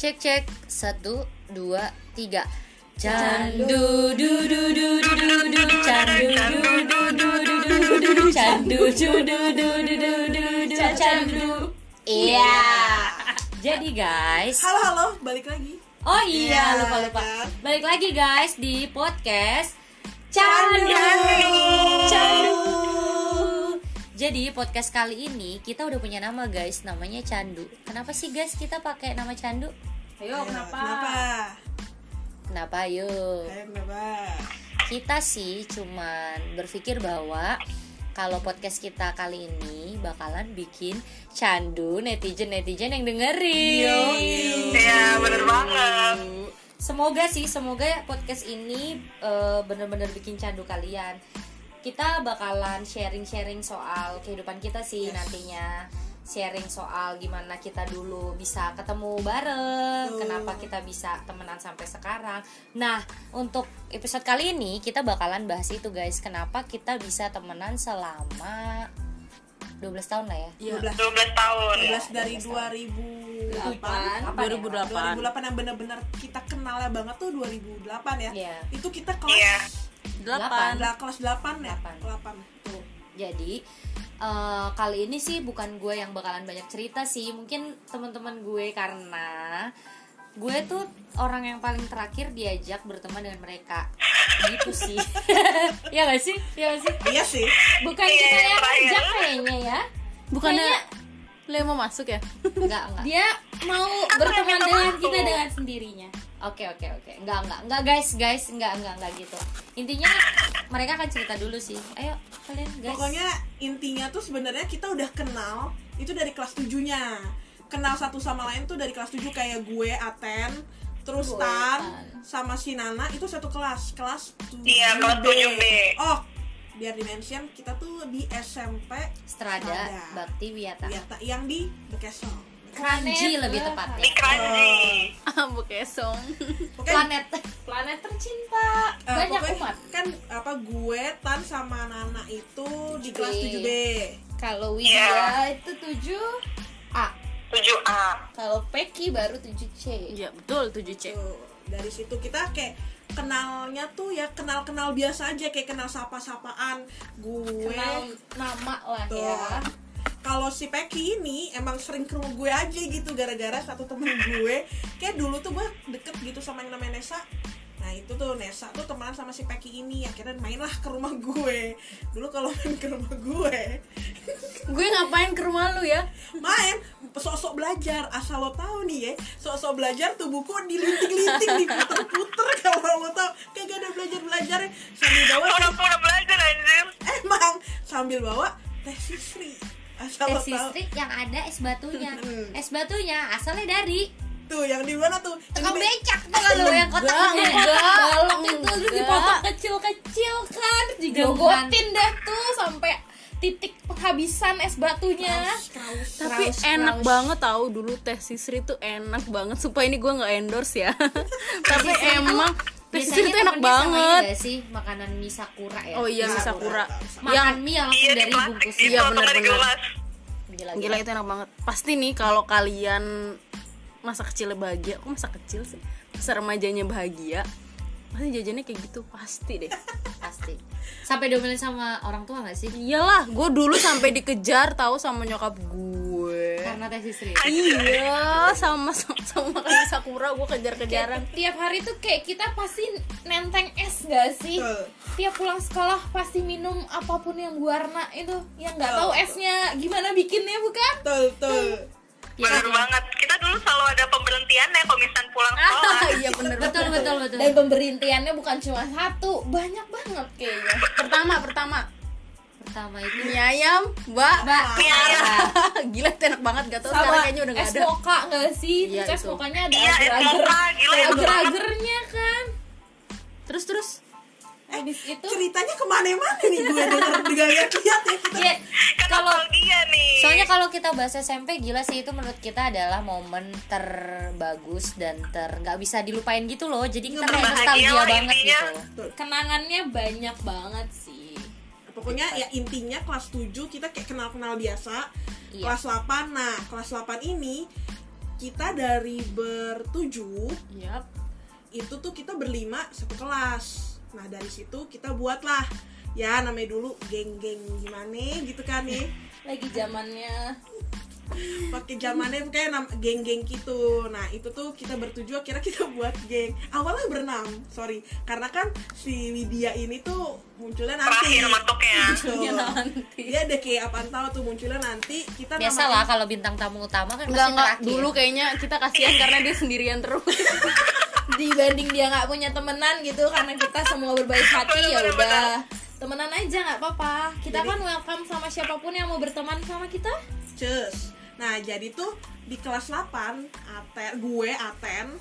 Cek cek satu dua tiga. Candu du du du du du du candu du du du du du du du candu du du du du du du du candu. Iya. Jadi guys, Halo halo, balik lagi. oh iya Iya, lupa lupa. kan? Balik lagi guys di podcast. Candu. Candu. Jadi podcast kali ini kita udah punya nama guys, namanya Candu. Kenapa sih guys kita pakai nama Candu? Ayo, Ya, kenapa? Kenapa? Kenapa yuk? Ayo kenapa? Kita sih cuman berpikir bahwa kalau podcast kita kali ini bakalan bikin candu netizen-netizen yang dengerin. Iya, bener banget. Semoga sih, semoga podcast ini eh, bener-bener bikin candu kalian. Kita bakalan sharing-sharing soal kehidupan kita sih Yes. nantinya. Sharing soal gimana kita dulu bisa ketemu bareng, Betul. kenapa kita bisa temenan sampai sekarang. Nah, untuk episode kali ini kita bakalan bahas itu guys, kenapa kita bisa temenan selama 12 tahun lah ya. Iya. 12 12 tahun. 12 dari 2008 Apa 2008. 2008 yang bener-bener kita kenalnya banget tuh 2008 ya. Iya. Itu kita kelas Iya. 8. Lah, kelas 8 ya? Delapan. 8. Tuh. Jadi eh, kali ini sih bukan gue yang bakalan banyak cerita sih, mungkin teman-teman gue karena gue tuh orang yang paling terakhir diajak berteman dengan mereka. Gitu sih. ya gak sih? Ya gak sih? Iya sih. Bukan kita yang ngajak kayaknya ya. Bukannya Kayaknya- yang mau masuk ya? Enggak, enggak. dia mau berteman dengan kita dengan sendirinya Oke oke oke Enggak enggak Enggak guys guys Enggak enggak enggak gitu Intinya mereka akan cerita dulu sih Ayo kalian guys Pokoknya intinya tuh sebenarnya kita udah kenal itu dari kelas 7-nya. Kenal satu sama lain tuh dari kelas 7 kayak gue, Aten, terus Gue, Tan, Tan. sama si Nana itu satu kelas, kelas 7B. Iya, kelas 7B. Oh, biar dimention kita tuh di SMP Strada Strada. Bakti Wiyata Wiyata yang di Bekesong. Kranji lebih tepatnya Di Kranji. Ah, Bu Kesong. Planet planet tercinta Eh, banyak umat kan apa gue Tan sama Nana itu di 7B. kelas 7B. kalau. Widya itu 7 A 7A. kalau Peki baru 7 C Iya, betul 7C. Tuh, dari situ kita kayak kenalnya tuh ya kenal-kenal biasa aja kayak kenal sapa-sapaan gue. kenal nama lah Tuh. ya Kalau si Peki ini emang sering ke rumah gue aja gitu gara-gara satu temen gue. Kayak dulu tuh gue deket gitu sama yang namanya Nesa Nah itu tuh Nesa tuh temenan sama si Peki ini akhirnya mainlah ke rumah gue. Dulu kalau main ke rumah gue Gue ngapain ke rumah lu ya? main sok-sok belajar. Asal lo tahu nih ya sok-sok belajar tuh buku dilinting-linting diputer-puter. Kalau lo tahu kagak ada belajar-belajar sambil bawa Pura-pura belajar anjir. emang sambil bawa teh sisri asal lo tahu listrik yang ada es batunya Hmm. Es batunya asalnya dari tuh yang di mana tuh Yang Tukang di- becak tuh kalau yang kotak Enggak, balok itu terus dipotong kecil-kecil kan digogotin deh tuh sampai titik penghabisan es batunya Kaus. Tapi Kraus, enak kraus. banget tahu dulu teh sisri tuh enak banget. Supaya ini gue nggak endorse ya. Tapi emang biasanya tuh enak temennya sama ini banget. nggak sih makanan mie sakura ya Oh iya, Sakura. Sakura. makan Yang mie yang langsung Iya, di dari bungkus gitu, Iya, bener-bener. gelas. gila, Gila itu enak banget. Pasti nih kalau kalian masa kecilnya bahagia, kok masa kecil sih? Masa remajanya bahagia, pasti jajannya kayak gitu pasti deh. pasti sampai diomelin sama orang tua nggak sih Iyalah, gue dulu sampai dikejar tahu sama nyokap gue. karena tes istri Iya, sama sama, sama makan sakura gue kejar-kejaran. tiap hari tuh kayak kita pasti nenteng es gak sih Betul. tiap pulang sekolah pasti minum apa pun yang warna itu yang nggak tahu esnya gimana bikinnya bukan betul betul Bener banget. Dulu selalu ada pemberhentian ya kalau misalnya pulang sekolah. Ah, iya bener betul betul betul dan pemberintiannya bukan cuma satu banyak banget kayaknya Pertama, pertama pertama itu mie ayam, mbak. mbak Mie ayam. Gila, itu enak banget gak tau sekarang kayaknya udah gak es ada. moka nggak sih Iya, es itu. mokanya ada Iya, es agar-agar moka, gila, ada banget. agar-agarnya kan Terus terus habis itu ceritanya ke mana-mana nih gue denger dengan lihat ya kita Iya, Kan kalau nih. soalnya kalau kita bahas SMP gila sih itu menurut kita adalah momen terbagus dan ter nggak bisa dilupain gitu loh jadi kita kayak nostalgia banget intinya. gitu kenangannya banyak banget sih pokoknya ya intinya kelas 7 kita kayak kenal-kenal biasa Iya. kelas 8 nah kelas 8 ini kita dari bertujuh Yap. itu tuh kita berlima satu kelas nah dari situ kita buatlah ya namanya dulu geng-geng gimana gitu kan nih lagi zamannya pakai zamannya kayak geng-geng gitu nah itu tuh kita bertujuh akhirnya kita buat geng awalnya berenam sorry karena kan si Widya ini tuh munculnya nanti Terakhir. Betul. nanti. dia ada kayak apaan tahu tuh munculnya nanti kita Biasa lah kalau bintang tamu utama kan enggak terakhir. dulu kayaknya kita kasihan karena dia sendirian terus. dibanding dia nggak punya temenan gitu karena kita semua berbaik hati ya udah temenan aja nggak apa-apa kita Jadi- kan welcome sama siapa pun yang mau berteman sama kita Cus. Nah, jadi tuh di kelas 8 Aten, gue Aten.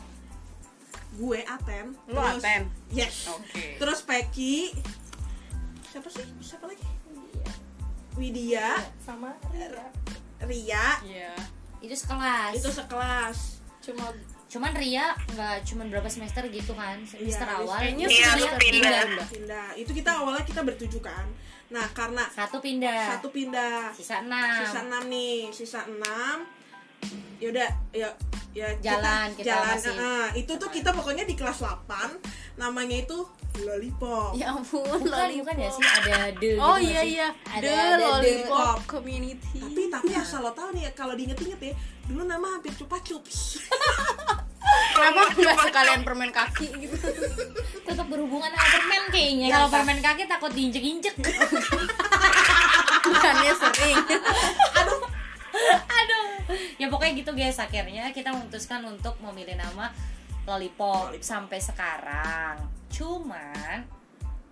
Gue Aten. Lu Aten? Yes. Oke. Terus Peki. Siapa sih? Siapa lagi? Widya, sama Ria. Iya. Itu sekelas. Itu sekelas. cuma Cuman Ria nggak cuman berapa semester gitu kan? Semester Iya, awal. Kayaknya Iya, semester pindah. pindah. pindah. Pindah. Itu kita awalnya kita bertujuh kan. Nah, karena Satu pindah. satu pindah. Sisa enam. Sisa 6 nih, sisa 6. Yaudah, ya ya Jalan, kita jalan. masih- Ah, itu tuh kita pokoknya di kelas 8 namanya itu Lollipop. Ya ampun, Bukan, lollipop. bukan ya sih ada de Oh gitu iya iya, Ada- The ada The Lollipop Pop. Community. tapi tapi asal lo tau nih ya kalau diinget-inget ya dulu nama hampir cupa cups kenapa nggak sekalian permen kaki gitu? tetap berhubungan sama permen kayaknya Kalau kita. permen kaki takut diinjek-injek. Bukannya sering. Aduh. Ya pokoknya gitu guys, akhirnya kita memutuskan untuk memilih nama Lollipop, sampai sekarang. Cuman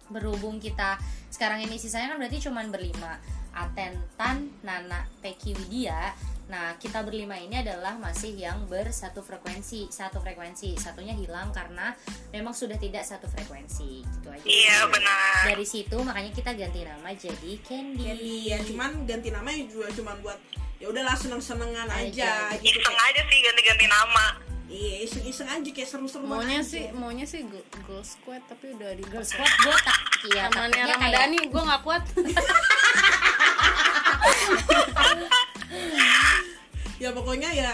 berhubung kita sekarang ini sisanya kan berarti cuman berlima. Aten, Tan, Nana, Peki, Widya. Nah, kita berlima ini adalah masih yang bersatu frekuensi, satu frekuensi. Satunya hilang karena memang sudah tidak satu frekuensi. Gitu aja. Iya benar. Dari situ makanya kita ganti nama jadi Candy. Candy ya cuman ganti namanya juga cuman buat ya udahlah seneng-senengan aja, Aja. gitu Iseng kayak aja sih ganti-ganti nama. iya iseng-iseng aja kayak seru-seruan Maunya aja. sih, maunya sih Girl, Girl Squad tapi udah di Girl Squad gue tak iya Temannya takutnya kayak Ramadhani, gue nggak kuat. ya pokoknya ya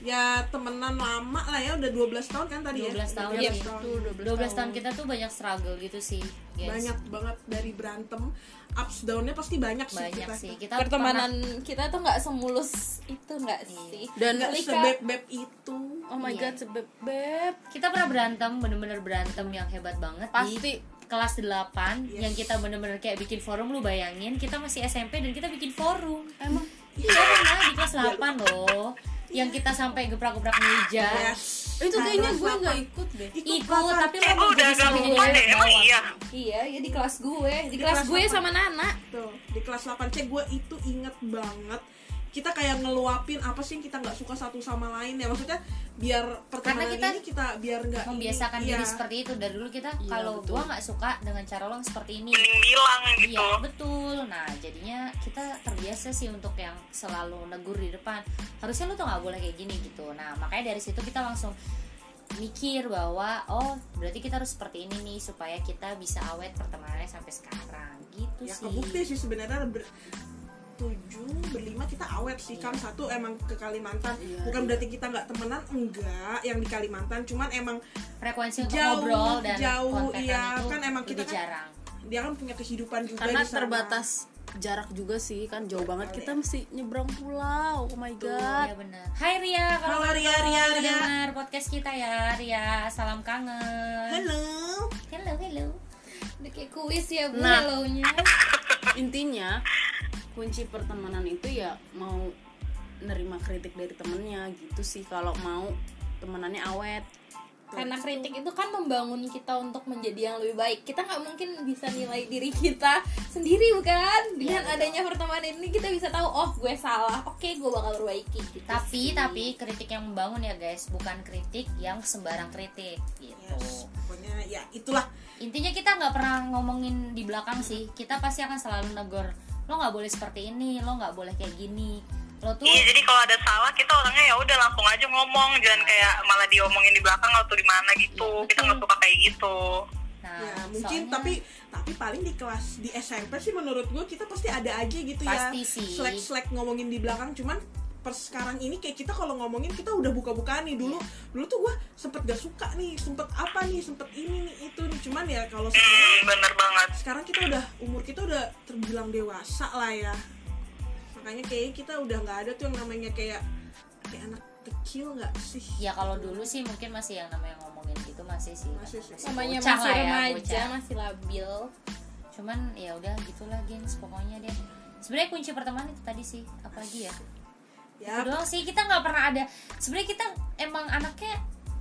ya temenan lama lah ya udah 12 tahun kan tadi 12 ya tahun 12 ya. tahun. Tuh, 12 tahun kita tuh banyak struggle gitu sih guys. banyak banget dari berantem ups downnya pasti banyak sih banyak kita sih kita pertemanan kita tuh nggak semulus itu nggak sih Dan nggak Ketika- sebeb-beb itu Oh my Iya. god, sebeb beb. pernah, kita pernah berantem bener-bener berantem yang hebat banget Pasti. di kelas 8 Yes. yang kita bener-bener kayak bikin forum lu bayangin kita masih SMP dan kita bikin forum Emang iya pernah di kelas 8 loh yang kita sampai gebrak-gebrak meja yes itu kayaknya gue nggak ikut deh. ikut Bapak. tapi Eh, lo gue mau udah jadi agak sampai lupa jadi deh, emang bawah. iya. iya ya di kelas gue di, Di kelas, kelas gue sama Nana Tuh, di kelas 8 C gue itu inget banget kita kayak ngeluapin apa sih yang kita nggak suka satu sama lain ya maksudnya biar pertemanan kita ini kita biar nggak ini- membiasakan iya. diri seperti itu dari dulu kita Iya, kalau gua nggak suka dengan cara lo seperti ini bilang gitu. Iya betul. Nah jadinya kita terbiasa sih untuk yang selalu negur di depan. Harusnya lu tuh nggak boleh kayak gini gitu. Nah makanya dari situ kita langsung mikir bahwa oh berarti kita harus seperti ini nih supaya kita bisa awet pertemanannya sampai sekarang gitu ya sih. kebukti sih sebenarnya ber tujuh berlima kita awet sih kan satu emang ke Kalimantan Iya. bukan berarti kita nggak temenan enggak yang di Kalimantan cuman emang Frekuensi untuk Jauh, ngobrol dan jauh, iya, kan emang kita kan- jarang. Dia kan punya kehidupan juga Karena di sana. terbatas jarak juga sih kan jauh banget kita mesti nyebrang pulau. Oh my Iya god. benar. Hai Ria, kalau Halo, Ria, Ria, Ria. dengar podcast kita ya Ria. Salam kangen. halo Hello, hello. udah kayak kuis ya bu Nah. Intinya kunci pertemanan itu ya mau nerima kritik dari temennya gitu sih kalau mau temenannya awet. Karena kritik itu kan membangun kita untuk menjadi yang lebih baik kita nggak mungkin bisa nilai diri kita sendiri bukan dengan betul. adanya pertemanan ini kita bisa tahu oh gue salah oke gue bakal perbaiki gitu Tapi tapi kritik yang membangun ya guys, bukan kritik yang sembarang kritik gitu. yes pokoknya ya itulah Intinya kita nggak pernah ngomongin di belakang sih. Kita pasti akan selalu negor. Lo nggak boleh seperti ini, lo nggak boleh kayak gini. Lo tuh Iya jadi kalau ada salah kita orangnya ya udah langsung aja ngomong. Jangan kayak malah diomongin di belakang atau di mana? gitu. Iya, kita nggak suka kayak gitu. Nah ya mungkin soalnya- tapi tapi paling di kelas di SMP sih menurut gue kita pasti ada aja gitu ya. Pasti sih. slack slack ngomongin di belakang cuman per sekarang ini kayak kita kalau ngomongin kita udah buka-bukaan nih. Dulu dulu tuh gue sempet gak suka nih sempet apa nih sempet ini nih itu nih. Cuman ya kalau sekarang Hmm, bener banget. sekarang kita udah umur kita udah terbilang dewasa lah ya makanya kayak kita udah nggak ada tuh yang namanya kayak kayak anak kecil nggak sih? Ya kalau dulu sih mungkin masih yang namanya ngomongin gitu masih sih. Masih sih. namanya masih lah ya, remaja bocah. masih labil. Cuman ya udah gitulah gengs pokoknya deh. Sebenarnya kunci pertemanan itu tadi sih apalagi ya? Ya itu doang sih kita nggak pernah ada. Sebenarnya kita emang anaknya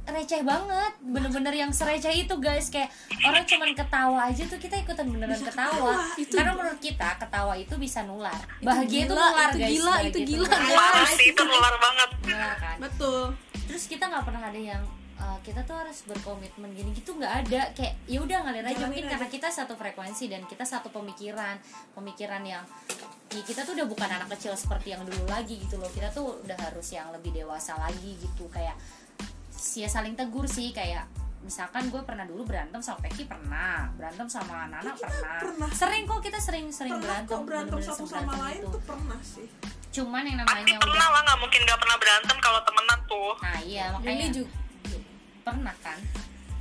receh banget bener-bener yang sereceh itu guys. Kayak orang cuman ketawa aja tuh kita ikutan beneran ketawa. karena menurut kita ketawa itu bisa nular. Bahagia itu, nular itu guys. gila, bahagia itu gila. Sih, itu nular banget. nular kan? Betul. Terus kita nggak pernah ada yang uh, kita tuh harus berkomitmen gini gitu nggak ada. Kayak ya udah ngalir aja. Mungkin aja. karena kita satu frekuensi dan kita satu pemikiran. Pemikiran yang ya kita tuh udah bukan anak kecil seperti yang dulu lagi gitu loh. Kita tuh udah harus yang lebih dewasa lagi gitu. Kayak ya saling tegur sih kayak misalkan gue pernah dulu berantem sama Peki pernah berantem sama Nana pernah. pernah. sering kok kita sering sering pernah berantem kok berantem satu sama lain itu. tuh pernah sih cuman yang Pasti namanya pernah udah lah, nggak mungkin nggak pernah berantem kalau temenan tuh. nah iya ini makanya juga pernah kan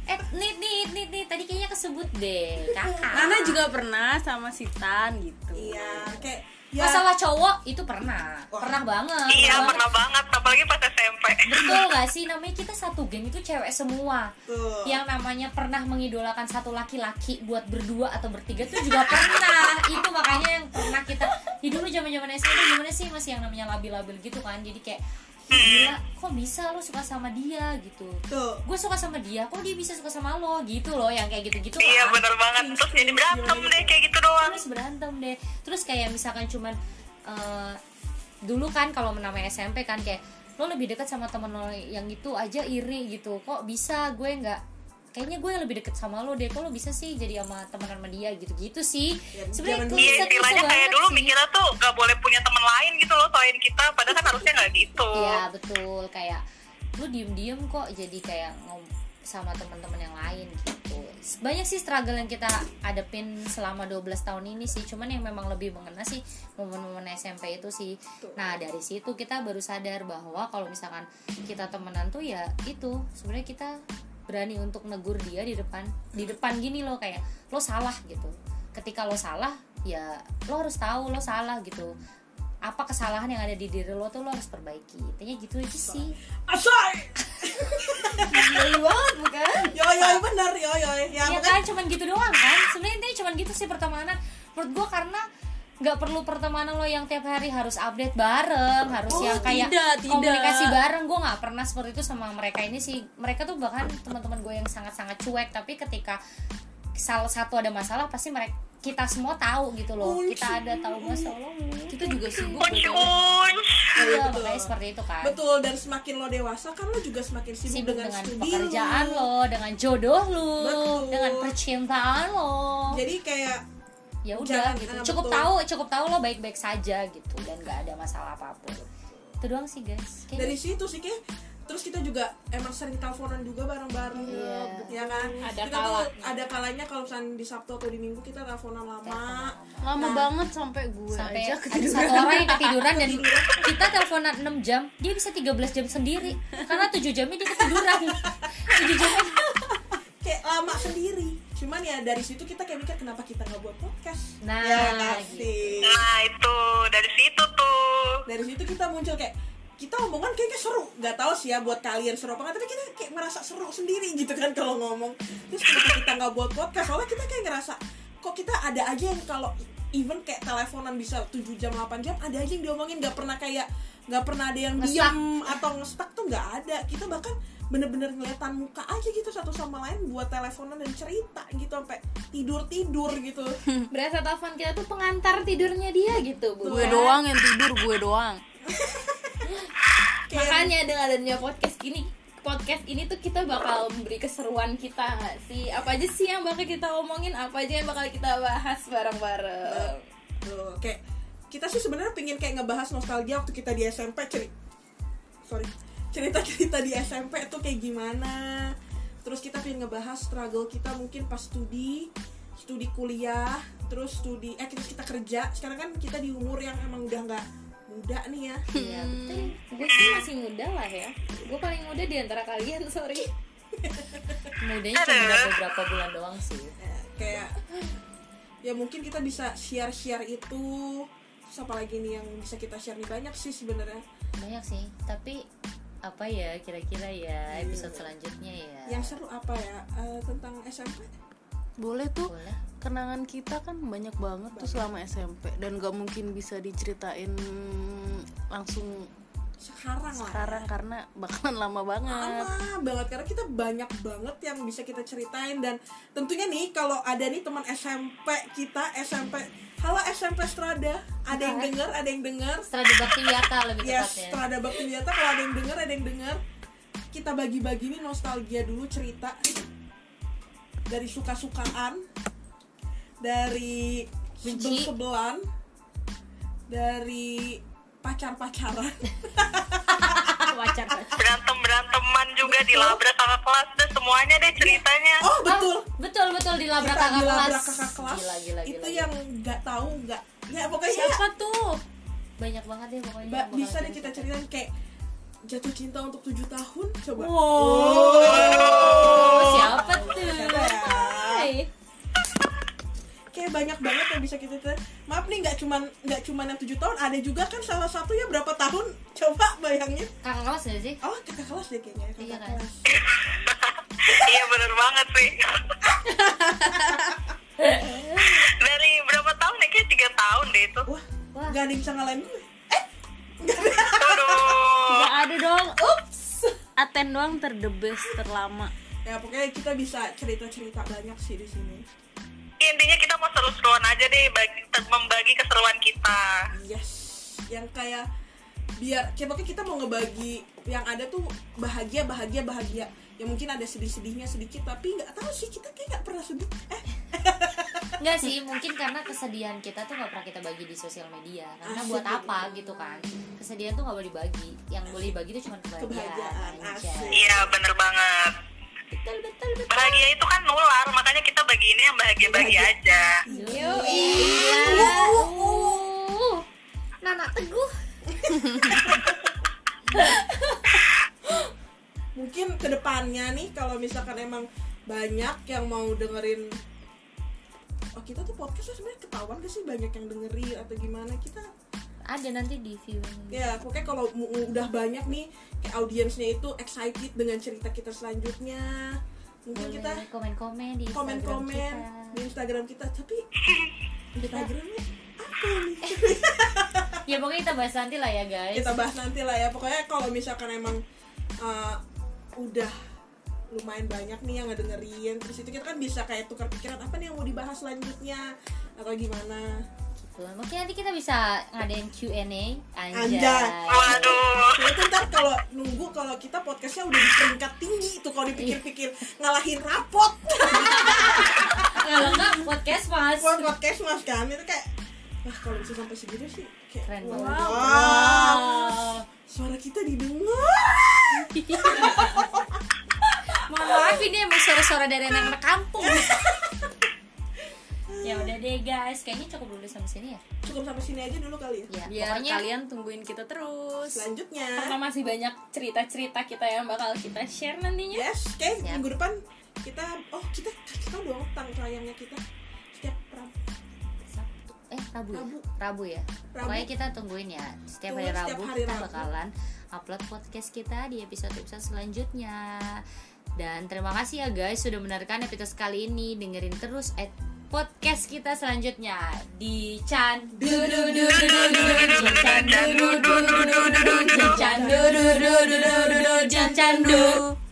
eh nih nih nih nih tadi kayaknya kesebut deh kakak Nana juga pernah sama si Tan gitu iya kayak ya. Masalah cowok itu pernah pernah banget Iya, pernah pernah banget. Apalagi pas SMP. betul gak sih? Namanya kita satu geng itu cewek semua. Tuh yang namanya pernah mengidolakan satu laki-laki buat berdua atau bertiga tuh juga pernah. Itu makanya yang pernah kita di dulu zaman zaman SMP gimana sih masih yang namanya labil-labil gitu kan. Jadi kayak "Ih, gila kok bisa lo suka sama dia gitu? Tuh. Gue suka sama dia kok dia bisa suka sama lo? Gitu loh yang kayak gitu-gitu Iya, kan. bener banget. Terus jadi berantem deh kayak gitu doang. terus berantem deh. Terus kayak misalkan cuman eh, dulu kan kalau namanya SMP kan kayak lo lebih dekat sama temen lo yang itu aja iri gitu. Kok bisa? Gue nggak kayaknya gue lebih deket sama lo deh kok lo bisa sih jadi sama temenan sama dia gitu-gitu sih Ya, sebenarnya. Iya, istilahnya kayak dulu mikirnya tuh gak boleh punya teman lain gitu loh selain kita. Padahal kan harusnya nggak gitu. Iya betul kayak lu diem-diem kok jadi kayak ngom sama teman-teman yang lain gitu. Banyak sih struggle yang kita hadapin selama 12 tahun ini sih. Cuman yang memang lebih mengena sih momen-momen SMP itu sih. Nah, dari situ kita baru sadar bahwa kalau misalkan kita temenan tuh ya itu sebenarnya kita berani untuk negur dia di depan di depan gini loh kayak lo salah gitu. Ketika lo salah ya lo harus tahu lo salah gitu. Apa kesalahan yang ada di diri lo tuh lo harus perbaiki. Intinya gitu aja sih. Asoy geli banget bukan? Yo yo bener. Yo yo ya ya kan? Cuman gitu doang kan? Sebenarnya intinya cuman gitu sih pertemanan. Menurut gua karena nggak perlu pertemanan lo yang tiap hari harus update bareng harus Oh, yang kayak tidak, tidak. komunikasi bareng gue nggak pernah seperti itu sama mereka ini sih mereka tuh bahkan teman-teman gue yang sangat-sangat cuek tapi ketika salah satu ada masalah pasti mereka kita semua tahu gitu loh kita ada tahu masalah kita juga sibuk Unci unci. iya betul. makanya seperti itu kan betul dan semakin lo dewasa kan lo juga semakin sibuk, sibuk dengan, dengan, studi pekerjaan lo. lo, dengan jodoh lo, Betul. dengan percintaan lo. jadi kayak ya udah gitu. Cukup betul. tahu, cukup tahu lo baik-baik saja gitu dan gak ada masalah apa pun. Itu doang sih guys. Kayak dari situ sih kayak terus kita juga emang sering teleponan juga bareng-bareng Iya. ya kan Ada kita tuh kalanya. ada kalanya kalau misalnya di Sabtu atau di Minggu kita teleponan lama lama Nah. banget sampai gue sampai aja ada ketiduran satu orang yang ketiduran dan kita teleponan 6 jam dia bisa 13 jam sendiri karena 7 jamnya dia ketiduran 7 jamnya kayak lama sendiri cuman ya dari situ kita kayak mikir kenapa kita nggak buat podcast? Nah, ya gitu. sih? Nah itu. Dari situ tuh. dari situ kita muncul kayak kita omongan kayaknya seru. Nggak tahu sih ya buat kalian seru apa nggak tapi kita kayak merasa seru sendiri gitu kan kalau ngomong. Terus kenapa kita nggak buat podcast? Soalnya kita kayak ngerasa kok kita ada aja yang kalau even kayak teleponan bisa 7 jam 8 jam ada aja yang diomongin. Nggak pernah kayak nggak pernah ada yang diam atau ngestak tuh nggak ada. Kita bahkan bener-bener ngeliatan muka aja gitu satu sama lain buat teleponan dan cerita gitu sampai tidur tidur gitu. Berasa telepon kita tuh pengantar tidurnya dia gitu bu. Gue doang yang tidur gue doang. Makanya dengan adanya podcast ini podcast ini tuh kita bakal memberi keseruan kita nggak sih? Apa aja sih yang bakal kita omongin? Apa aja yang bakal kita bahas bareng-bareng? Tuh, kayak kita sih sebenarnya pengen kayak ngebahas nostalgia waktu kita di SMP cerita sorry cerita cerita di SMP tuh kayak gimana? Terus kita pengen ngebahas struggle kita mungkin pas studi studi kuliah terus studi eh terus kita kerja. Sekarang kan kita di umur yang emang udah nggak muda nih ya. Iya, betul. gue sih masih muda lah ya. Gue paling muda di antara kalian sorry. Mudanya cuma beberapa bulan doang sih. Eh, kayak ya mungkin kita bisa share-share itu. Terus apalagi nih yang bisa kita share nih? Banyak sih sebenarnya. Banyak sih, tapi apa ya kira-kira ya episode selanjutnya ya. yang seru apa ya? Eh, tentang SMP boleh tuh. Boleh. kenangan kita kan banyak banget tuh selama SMP dan gak mungkin bisa diceritain langsung sekarang lah sekarang karena bakalan lama banget. Lama banget karena kita banyak banget yang bisa kita ceritain. Dan tentunya nih kalau ada nih teman SMP kita SMP halo SMP Strada ada yang dengar ada yang dengar di Bakti Wiyata lebih yes tepatnya. Strada Bakti Wiyata kalau ada yang dengar ada yang dengar kita bagi-bagi nih nostalgia dulu cerita dari suka-sukaan dari Benci. sebel-sebelan dari pacar-pacaran Wajar berantem beranteman juga dilabrak kakak kelas deh semuanya deh ceritanya. Oh betul. Oh, betul betul dilabrak kita kakak dilabrak kelas. kakak kelas. Gila gila itu gila. yang nggak tahu nggak ya pokoknya siapa tuh? Banyak banget deh pokoknya. Bakal bisa deh kita ceritain. kayak jatuh cinta untuk tujuh tahun coba. Oh, siapa tuh? Siapa ya? Kayak banyak banget yang bisa kita ceritain maaf nih nggak cuman nggak cuman yang tujuh tahun ada juga kan salah satu ya berapa tahun? Coba bayangin. Kakak kelas gak sih? oh kakak kelas deh kayaknya kakak Iya kan? kelas iya bener banget sih. Dari berapa tahun ya? Kayak tiga tahun deh itu. Wah Wah. nggak ada yang bisa ngalahin gue. Aduh. Gak ada dong. Ups. Aten doang ter the best terlama. Ya pokoknya kita bisa cerita cerita banyak sih di sini intinya kita mau seru-seruan aja deh bagi, membagi keseruan kita. Yes. Yang kayak biar kayak pokoknya kita mau ngebagi yang ada tuh bahagia bahagia bahagia. Ya mungkin ada sedih-sedihnya sedikit tapi nggak tahu sih kita kayak nggak pernah sedih. Eh. Enggak sih, mungkin karena kesedihan kita tuh gak pernah kita bagi di sosial media. Karena Asik buat gitu. apa gitu kan? Kesedihan tuh gak boleh dibagi. Yang boleh dibagi tuh cuma kebahagiaan, iya bener banget Betul, betul, betul. Bahagia itu kan nular makanya kita bagi ini yang bahagia-bahagia aja. Yo, iya. Uh, Nana teguh. Mungkin ke depannya nih kalau misalkan emang banyak yang mau dengerin oh kita tuh podcastnya sebenarnya ketahuan gak sih banyak yang dengerin atau gimana? Kita Ada nanti di view ya pokoknya kalau udah banyak nih audiensnya itu excited dengan cerita kita selanjutnya. Mungkin kita Boleh komen-komen di Instagram komen-komen kita. di Instagram kita. Tapi Instagramnya apa nih Ya pokoknya kita bahas nanti lah ya guys. Kita bahas nanti lah ya. Pokoknya kalau misalkan emang uh, udah lumayan banyak nih yang ngedengerin terus itu kita kan bisa kayak tukar pikiran apa nih yang mau dibahas selanjutnya? Atau gimana Betul. Mungkin nanti kita bisa ngadain Q&A Anjay, Anjay. waduh. Itu ntar kalau nunggu kalau kita podcastnya udah di peringkat tinggi itu kalau dipikir-pikir. Ngalahin rapot. Kalau enggak. Podcast mas. Buat podcast mas kan? Itu kayak wah kalau bisa sampai segitu sih kayak Keren wow, banget. wow. suara kita didengar. Mohon maaf ini emang suara-suara dari anak-anak kampung Ya udah deh guys, kayaknya cukup dulu sampai sini ya cukup sampai sini aja dulu kali ya Ya, biar pokoknya kalian tungguin kita terus selanjutnya karena masih banyak cerita-cerita kita yang bakal kita share nantinya Yes, kayak Siap. minggu depan kita oh kita kita dong tang tayangnya kita setiap Rabu. Sabtu Eh, Rabu ya? Rabu. Rabu ya? Rabu. Pokoknya kita tungguin ya Setiap Tunggu hari setiap Rabu hari kita Rabu. bakalan upload podcast kita di episode-episode selanjutnya Dan terima kasih ya guys sudah mendengarkan episode kali ini Dengerin terus eh, podcast kita selanjutnya Di Chan Chan Chan Chan